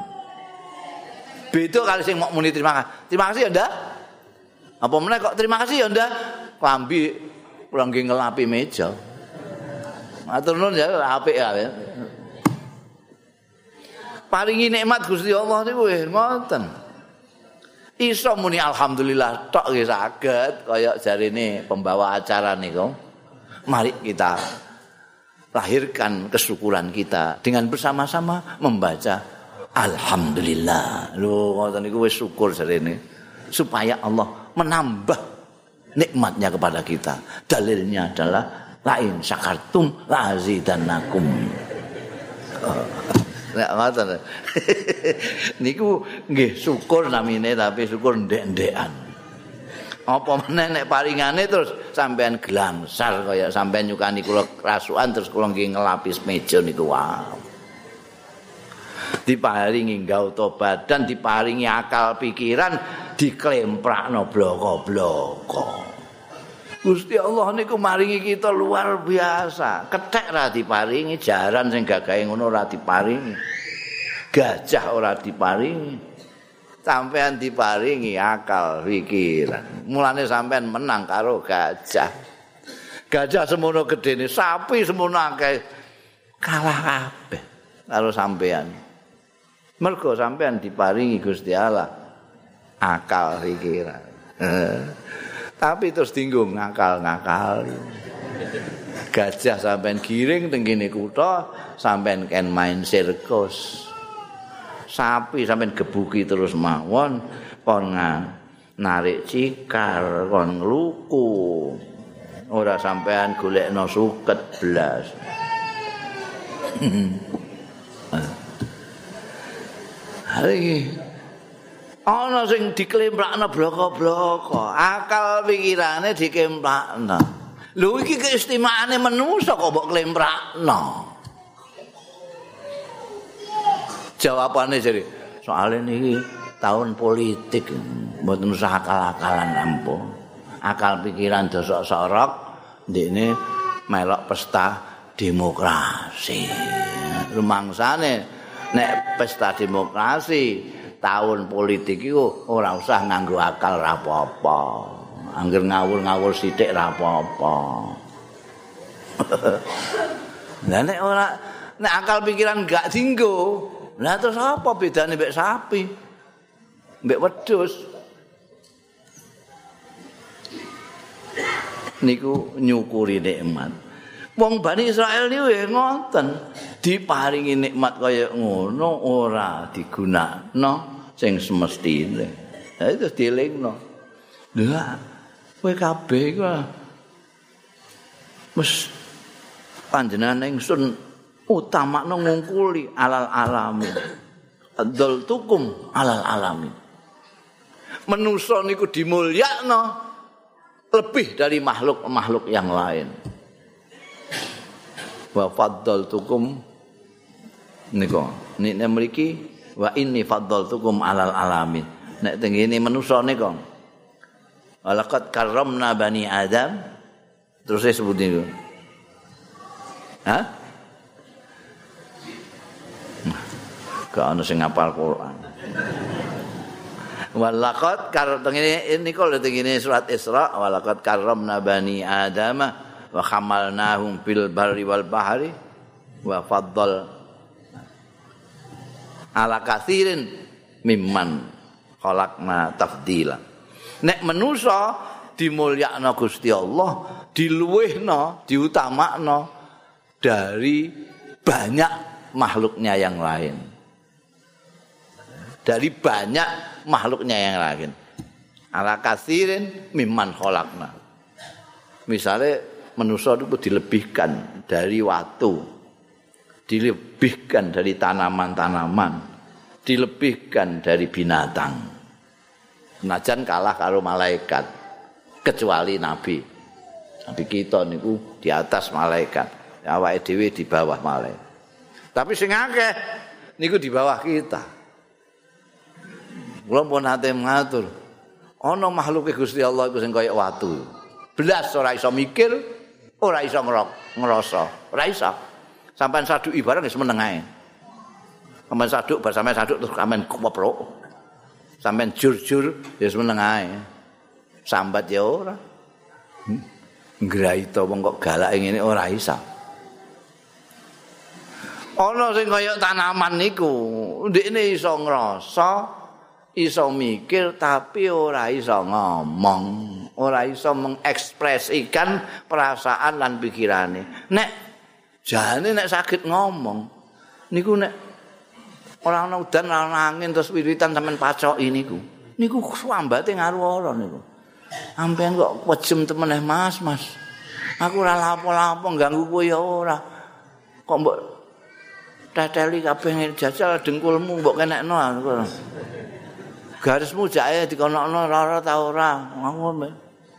Beda kali sing mau muni terima kasih. Terima kasih ya, Ndak. Apa meneh kok terima kasih ya, Ndak? Klambi kula nggih ngelapi meja. Matur nuwun ya apik ya. Paringi nikmat Gusti Allah niku ngoten. Iso muni alhamdulillah tok nggih saged kaya jarine pembawa acara niku. Mari kita lahirkan kesyukuran kita dengan bersama-sama membaca alhamdulillah. Lho ngoten niku wis syukur jarine supaya Allah menambah nikmatnya kepada kita. Dalilnya adalah lain syakartum lazidannakum. Nek ngoten. Niku nggih syukur namine tapi syukur ndek-ndekan. Apa meneh nek paringane terus sampean glangsar kaya sampean nyukani kula rasukan terus kula nggih ngelapis meja niku wow. Diparingi gauta badan, diparingi akal pikiran, diklemprakno bloko-bloko. Gusti Allah niku maringi kita luar biasa. Kethek ra diparingi, jaran sing gagahe ngono ora diparingi. Gajah ora diparingi. Sampean diparingi akal pikiran. Mulane sampean menang karo gajah. Gajah semono gedene, sapi semono akeh kalah kabeh karo sampean. Mergo sampean diparingi Gusti Allah akal pikiran. Tapi terus tinggung ngakal-ngakal. Gajah sampean giring teng kene kutha, sampean ken main sirkus. Sapi sampean gebuki terus mawon kon narik cikar, kon ngluku. Ora sampean golekno suket blas. Hari ana sing diklemprakno bloko-bloko, akal pikirane dikemprakno. Lho iki keistimewaane manusa kok mbok klemprakno. Jawabane jadi soalnya niki tahun politik mboten usah akal-akalan ampun. Akal pikiran dosok sorok ndekne melok pesta demokrasi. Rumangsane nek pesta demokrasi tahun politik itu ora usah nganggo akal ra apa-apa. Angger ngawur-ngawur sithik ra apa-apa. Lah nek ora nek akal pikiran gak dinggo, lah terus apa bedane mbek sapi? Mbek wedhus. Niku nyukuri nikmat. Wong Bani Israel niku ngoten, diparingi nikmat kaya ngono ora digunakno. sing semestine. Ha itu dielingno. Lah, kowe kabeh iku wis panjenengan ingsun utamakno ngungkuli alal alami. Adol tukum alal alami. Menusa niku dimulyakno lebih dari makhluk-makhluk yang lain. Wa faddal niku. Nek mriki wa inni faddaltukum alal alamin nek teng ngene manusa nika walaqad karramna bani adam terus saya sebut niku ha gak ana sing ngapal Quran. Walaqad kar teng ngene niku lho teng ngene surat Isra. Walaqad karramna bani adam wa hamalnahum fil barri wal bahri wa faddal ala kathirin mimman khalaqna tafdila. Nek manusa dimulyakno Gusti Allah diluwehno diutamakno dari banyak makhluknya yang lain dari banyak makhluknya yang lain ala kathirin mimman khalaqna misalnya manusia itu dilebihkan dari waktu dilebihkan dari tanaman-tanaman, dilebihkan dari binatang. Najan kalah karo malaikat, kecuali nabi. Nabi kita niku di atas malaikat, awake dhewe di bawah malaikat. Tapi sing akeh niku di bawah kita. Kula pun ate ngatur. Ana makhluke Gusti Allah iku sing kaya watu. Belas ora iso mikir, ora iso ngrasa, ora iso. Sampai saduk ibarat wis meneng ae. Sampai saduk bar sampai saduk terus sampean kuweprok. Sampai jur-jur wis meneng ae. Sambat ya ora. Hmm. Ngraito wong kok galake ngene ora iso. Ana sing kaya tanaman niku, ndekne iso ngrasa, iso mikir tapi ora iso ngomong, ora iso mengekspresikan perasaan dan pikirane. Nek Jane nek sakit ngomong niku nek ora ana udan ora ana angin terus wiritan sampean pacoki niku. Niku swambate ngaruh niku. Sampeyan kok wejem temeneh Mas, Mas. Aku ora lapo-lapo ganggu kowe ya ora. Kok mbok teteli kabeh jajal dengkulmu mbok kenekno aku. Garismu jake dikonokno ora ta ora.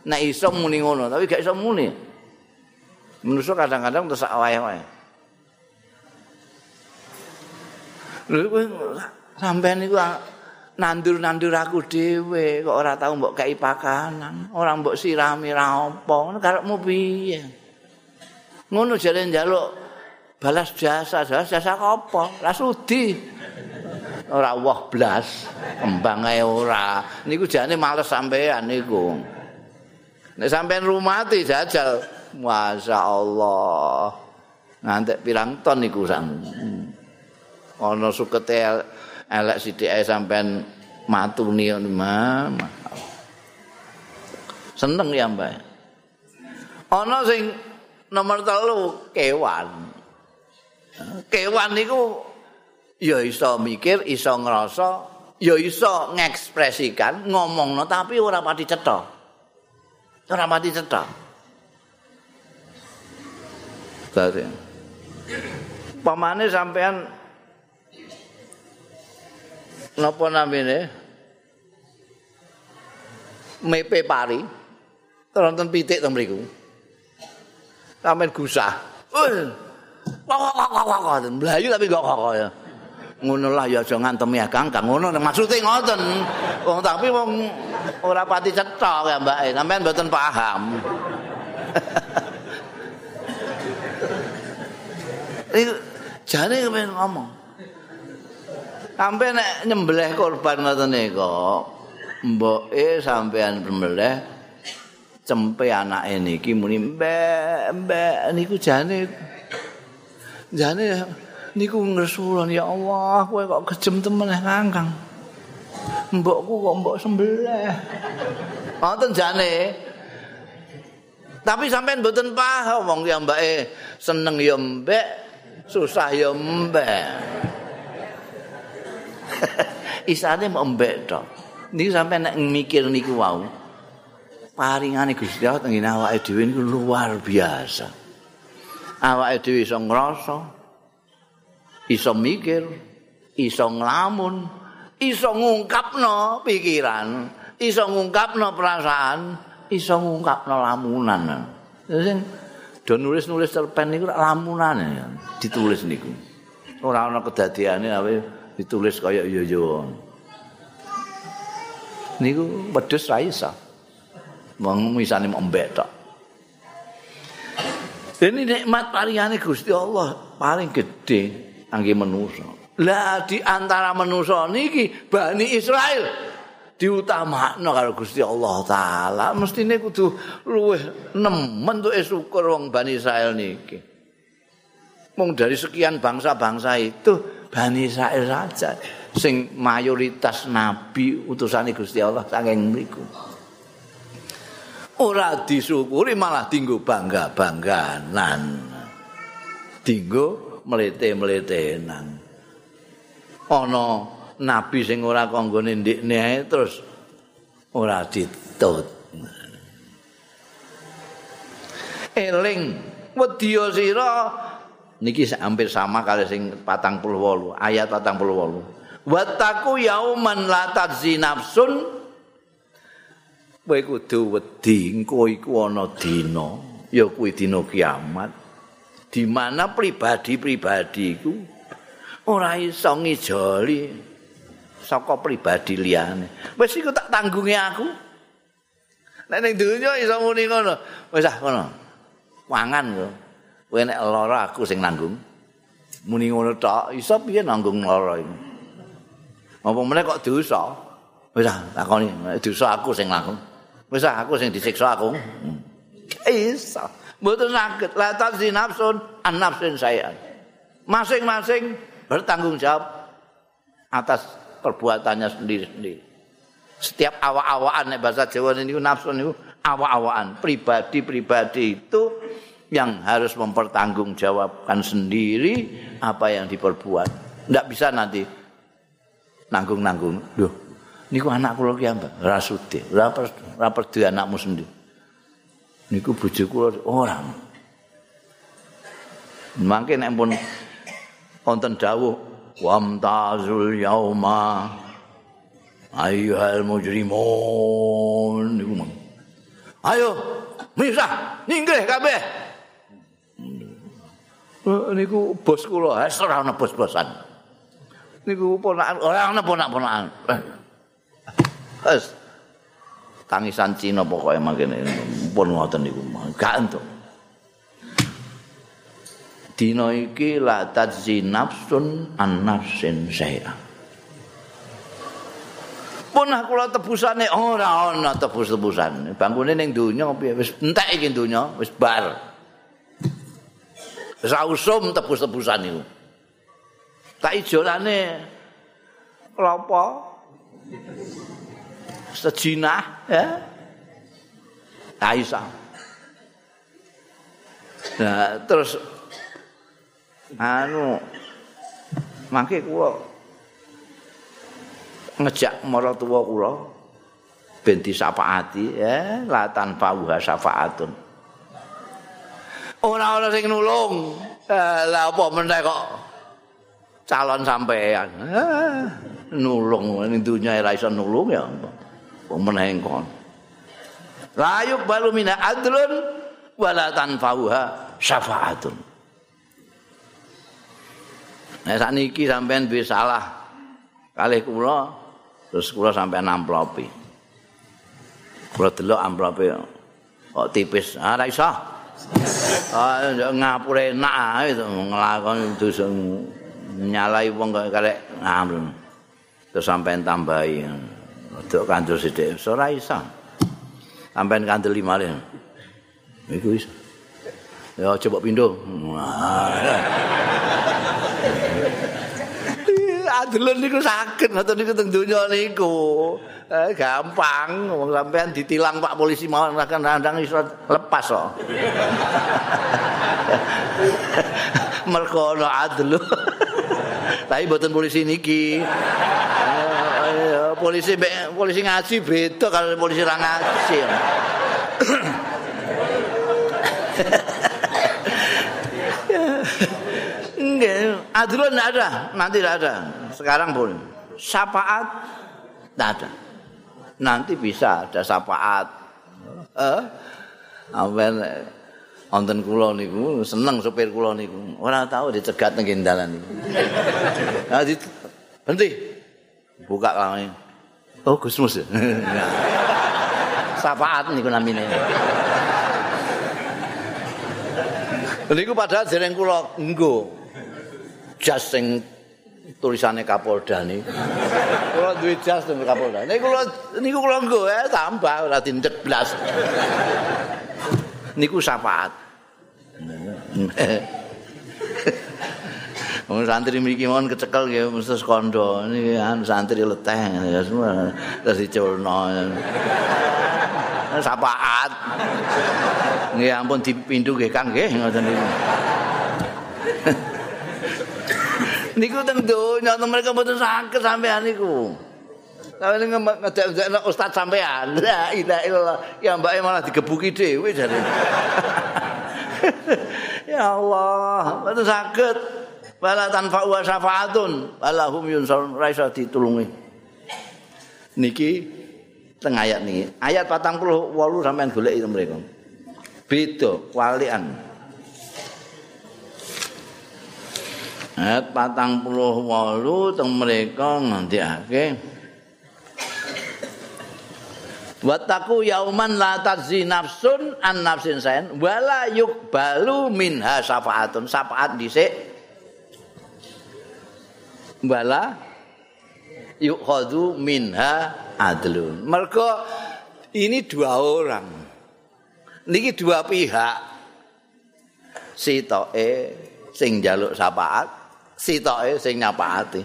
Nek iso muni ngono, tapi gak iso muni. Manusa kadang-kadang terus wae-wae. Lha sampean niku nandur-nandur aku dhewe kok ora tau mbok kei pakanan, ora mbok sirami ra apa, karepmu piye? Ngono jare njaluk balas jasa, jasa apa? Lah sudi. Ora wah blas, kembang ae ora. Niku jane males sampean niku. Nek sampean rumati jajal Masya Allah. Ngantek pirang ton iku sang. Ana sukete elek sithike sampean matuni mama. Seneng ya, Mbak. Ana sing nomor telu kewan. Kewan niku ya iso mikir, iso ngrasa, ya iso ngekspresikan, ngomongno tapi ora pati cetha. Ora pati cetha. Ustaz. Pamane sampean napa namine? Mepe pari. Tonton pitik to mriku. Sampeyan gusah. Wah wah wah wah wah mlayu tapi kok kok ya. Ngono lah ya aja ngantemi ya Kang, Kang ngono maksude ngoten. Wong tapi wong ora pati cetha ya Mbak, sampean mboten paham. Iku jane kepen ngomong. Sampai nek nyembelih korban ngoten niku, mboke sampean nyembelih cempe anake niki muni mbek mbek niku jane jane niku ngresulon ya Allah kowe kok kejem temen ngangkang mbokku kok mbok sembelih ngoten jane tapi sampean mboten paham wong ya mbake seneng ya mbek susah ya mbek. Isane mbek tok. Niki sampe nek mikir niku wau. Paringane Gusti Allah teng awake dhewe niku luar biasa. Awake dhewe iso ngrasa, iso mikir, iso nglamun, iso ngungkapno pikiran, iso ngungkapno perasaan, iso ngungkapno lamunan. Sing do nulis-nulis cerpen niku lamunan ya ditulis niku. Ora ana kedadiane awe ditulis kaya yo-yo niku wedhus ra iso. Wong misane mbek tok. Ini nikmat paringane Gusti Allah paling gede angge manusa lah di antara manusa niki Bani Israel diutamakno karo Gusti Allah taala. Mestine kudu luweh nemen tuh syukur wong Bani Israel niki. Mung dari sekian bangsa-bangsa itu Bani Israel saja sing mayoritas nabi utusane Gusti Allah saking mriku. Ora disyukuri malah dinggo bangga-bangganan. Dinggo melete-meletenan ana nabi sing ora kanggone ndikne ae terus ora ditut. Eling wedya sira. Niki hampir sama kali sing 48 ayat 48 wattaku yauman la tajzi nafsun. Kowe kudu wedi engko iku ana dina ya kuwi dina kiamat di mana pribadi-pribadi iku? Ora iso ngijoli saka pribadi liyane. Wis iku tak tanggungi aku. Nek ning donya iso muni ngono. Wis ah ngono. Mangan kok kowe nek lara aku sing nanggung. Muni ngono tok iso piye nanggung lara iki apa meneh kok dosa? Wis ah takoni dosa aku sing nanggung. Wis ah aku sing disiksa aku. Hmm. iso mboten saged la tazi nafsun an nafsin saya masing-masing bertanggung jawab atas perbuatannya sendiri-sendiri setiap awak-awakan nek bahasa Jawa niku nafsu niku awak-awakan pribadi-pribadi itu yang harus mempertanggungjawabkan sendiri apa yang diperbuat. Ndak bisa nanti nanggung-nanggung. Loh, niku anak kula ki ambek rasude. Ora ora perdu anakmu sendiri. Niku bojo kula ora. Mangke nek pun wonten dawuh wamtazul yauma ayyuhal mujrimun niku Ayo, misah, ninggih kabeh. Eh, niku bos kula, wis ora ana bos-bosan. Niku ponakan, ora ana ponak-ponakan. Wis tangisan Cina pokoke mangkene pun ngoten niku. Gak entuk. Dina iki la tajzi nafsun an nafsin saya. Punah kula tebusane ora ana tebus-tebusan. Bangkune ning donya piye wis entek iki donya wis bar. Sausum tebus-tebusan niku. Tak ijolane klopo sejinah ya. Aisyah. Nah, terus anu mangke kula ngejak maratuwa kula ben disapaati ya latan pauha syafaatun. ora ana sing nulung. Lah apa meneh kok calon sampean. Nulung ning dunya ora iso nulung ya. Wong meneh kon. Layuk balu mina adlun wala tanfauha syafaatun. Nah sakniki sampean bisa salah kalih kula terus kula sampean amplopi. Kula delok amplopi kok tipis. Ah ra iso. Ah ngapure enak ae to nglakon dosa nyalai wong kok karek ngamrun. Terus sampean tambahi. Dok kandur sithik, ora iso. Sampean kandel lima. Iku iso. Ya coba pindho. Adulen niku sakit ngoten niku donya niku. Eh, gampang wong sampean ditilang Pak polisi mau kan randang iso lepas kok. Mergo ana adlu. Tapi mboten polisi niki. Eh, polisi polisi ngaji beda kalau polisi ra ngaji. Enggak, adlun ada, nanti ada. Sekarang boleh. Syafaat tidak ada. nanti bisa ada syafaat. Eh? Awen wonten kula niku seneng supir kula niku. Ora tahu dicegat nang dalan niku. Nah, berhenti. Buka kami. Oh, Gusmus. syafaat niku namine. Niku padahal dereng kula nggo jas sing tulisane Kapolda niku. Kula duwe jas teng Kapolda. Niku kula niku kula nggo ya tambah ora dindek blas. niku syafaat. Wong santri mriki mon kecekel nggih mesti kondo. Niki an santri leteh ya semua terus diculno. Syafaat. Nggih ampun dipindu nggih Kang nggih ngoten niku. niku teng donya mereka mboten sakit sampean niku. Lah ning ngedek ustaz sampean. La ilaha illallah. Ya mbake malah digebuki dhewe jare. ya Allah, betul sakit. Wala tanfa'u wa syafaatun, wala hum yunsarun, ra iso ditulungi. Niki teng ayat niki. Ayat 48 sampean golek itu mereka. Beda, walian. Ayat 48 teng mereka ngendikake Wataku yauman la tadzi nafsun an nafsin sain wala yuqbalu minha syafaatun syafaat dhisik wala yukhadhu minha adlun mergo ini dua orang niki dua pihak sitoke sing njaluk syafaat sitoke sing nyapaati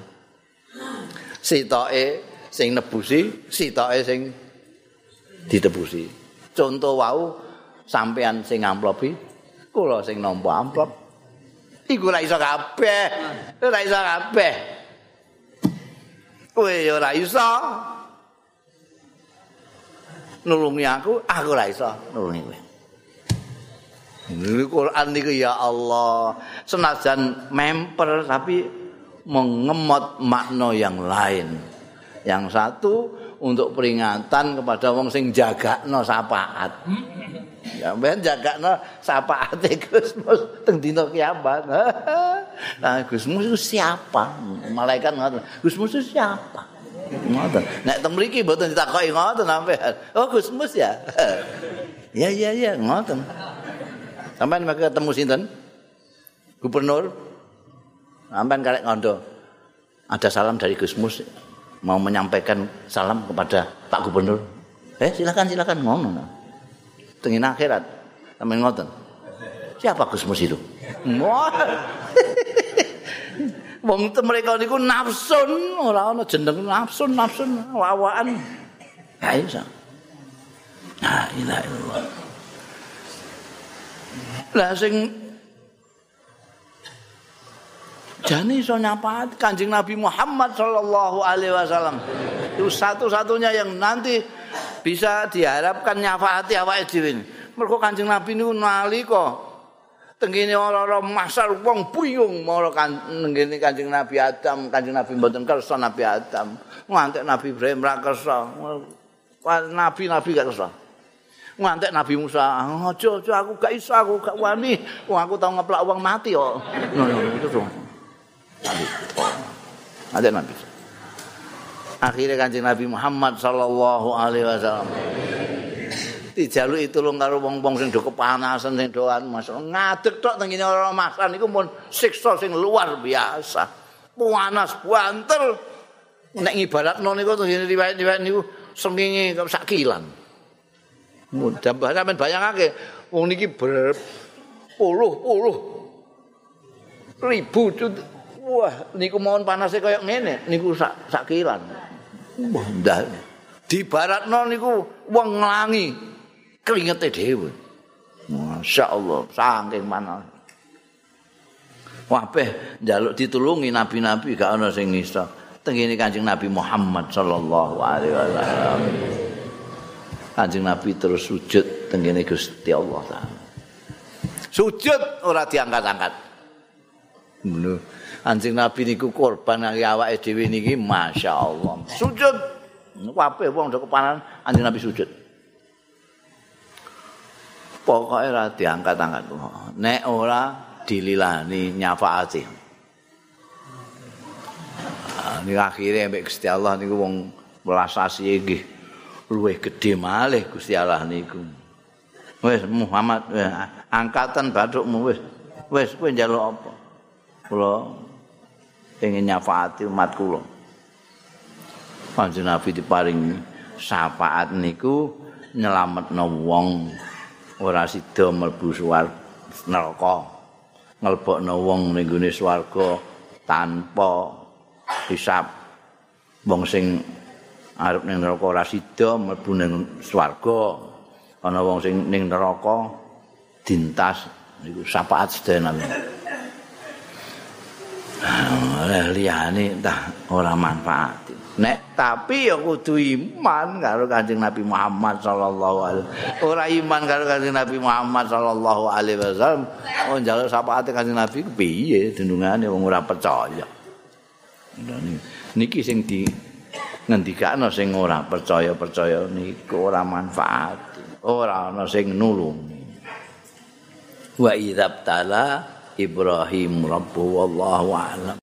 sitoke sing nebusi sitoke sing ditebusi. Contoh wau sampean sing amplopi, kula sing nampa amplop. Iku ora iso kabeh. Ora iso kabeh. Kowe ya ora iso. Nulungi aku, aku ora iso nulungi kowe. Ini Quran niku ya Allah, senajan memper tapi mengemot makna yang lain. Yang satu untuk peringatan kepada wong sing jagakno sapaat. Ya ben jagakno sapaat Gusmus teng dina kiamat. Nah Gusmus itu siapa? Malaikat ngoten. Gusmus itu siapa? Ngoten. Nek teng mriki mboten ditakoki ngoten sampean. Oh Gusmus ya. ya ya ya ngoten. Sampeyan ketemu sinten? Gubernur. Sampeyan karek ngondo. Ada salam dari Gusmus. Mau menyampaikan salam kepada Pak Gubernur. Eh silakan silakan ngomong. Tengin akhirat. Sampai ngoten. Siapa Gusmus itu? Wong mereka niku nafsun, ora ana jeneng nafsun, nafsun wawaan. Ya iso. Nah, ilaha illallah. Lah sing Jani iso nyapaat Kanjeng Nabi Muhammad sallallahu alaihi wasallam. Itu satu-satunya yang nanti bisa diharapkan nyafaati awake dhewe. Mergo Kanjeng Nabi niku nalika tengene ora-ora masar wong buyung mara kan ngene Kanjeng Nabi Adam, Kanjeng Nabi mboten kersa Nabi Adam. Ngantek Nabi Ibrahim ra kersa. Nabi-nabi gak kersa. ngantek Nabi Musa, aja aku gak iso aku gak wani, wong aku tau ngeplak wong mati kok. No, no, itu dong. Ada Nabi. Akhirnya kancing Nabi Muhammad Sallallahu Alaihi Wasallam dijaluk itu lo karo wong-wong sing do kepanasan sing doan masuk ngadeg tok tengene ora masan iku mun siksa sing luar biasa. Panas banter. Nek ngibaratno niku tengene riwayat-riwayat niku sengenge sak kilan. Mudah sampean bayangake wong niki berpuluh-puluh ribu Wah, niku mohon panase kaya ngene, niku sak sakilan. Wah, ndak. Di baratno niku wong nglangi keringete dhewe. Masyaallah, saking panas. Wabeh njaluk ditulungi nabi-nabi gak ana sing iso. Tengene Kanjeng Nabi Muhammad sallallahu alaihi wasallam. Kanjeng Nabi terus sujud tengene Gusti Allah taala. Sujud ora diangkat-angkat. Bener. Anjing Nabi niku korban kali awake dhewe niki masyaallah. Sujud. Kabeh wong ndek kepanan Anjing Nabi sujud. Pokoke ora diangkat-angkat. Nek ora dililani nyafaati. Ah, ini akhirnya mbek Gusti Allah niku wong welasasi nggih luwih gedhe malih Gusti Allah niku. Wis Muhammad angkatan bathukmu wis. Wis kowe njaluk apa? Kula pengen nyafaati umat kula. Kanjeng Nabi diparing syafaat niku nyelametno wong ora sida mlebu swarga neraka. Ngelbokno wong ning gone swarga tanpa hisab. Wong sing arep ning neraka ora sida mlebu ning swarga. Ana wong sing ning neraka dintas niku syafaat sedaya namanya. Oleh liyane entah ora manfaat. nek tapi ya kudu iman karo Kanjeng Nabi Muhammad sallallahu alaihi ora iman karo Kanjeng Nabi Muhammad sallallahu alaihi wasallam. Oh njaluk syafaate Kanjeng Nabi piye dendungane wong ora percaya? Niki sing di ngendikane sing ora percaya-percaya niku ora manfaat. Ora ana sing nulungi. Wa idzabtala Ibrahim rabbu wallahu a'lam